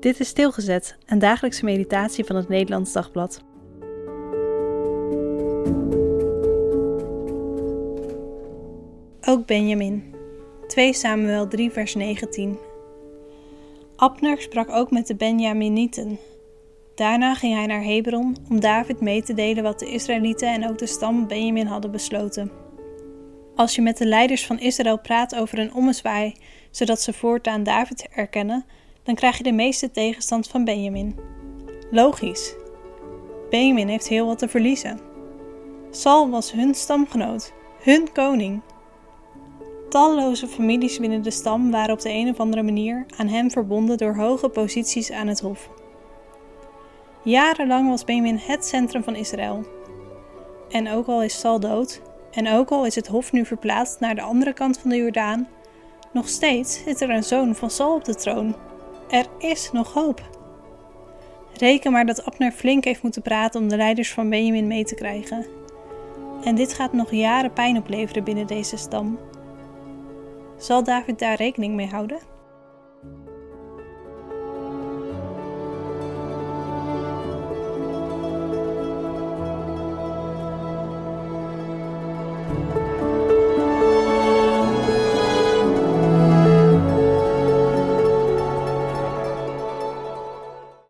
Dit is Stilgezet, een dagelijkse meditatie van het Nederlands Dagblad. Ook Benjamin. 2 Samuel 3 vers 19 Abner sprak ook met de Benjaminieten. Daarna ging hij naar Hebron om David mee te delen wat de Israëlieten en ook de stam Benjamin hadden besloten. Als je met de leiders van Israël praat over een ommezwaai, zodat ze voortaan David erkennen, dan krijg je de meeste tegenstand van Benjamin. Logisch. Benjamin heeft heel wat te verliezen. Saul was hun stamgenoot, hun koning. Talloze families binnen de stam waren op de een of andere manier aan hem verbonden door hoge posities aan het hof. Jarenlang was Benjamin het centrum van Israël. En ook al is Saul dood, en ook al is het hof nu verplaatst naar de andere kant van de Jordaan, nog steeds zit er een zoon van Saul op de troon. Er is nog hoop. Reken maar dat Abner flink heeft moeten praten om de leiders van Benjamin mee te krijgen. En dit gaat nog jaren pijn opleveren binnen deze stam. Zal David daar rekening mee houden?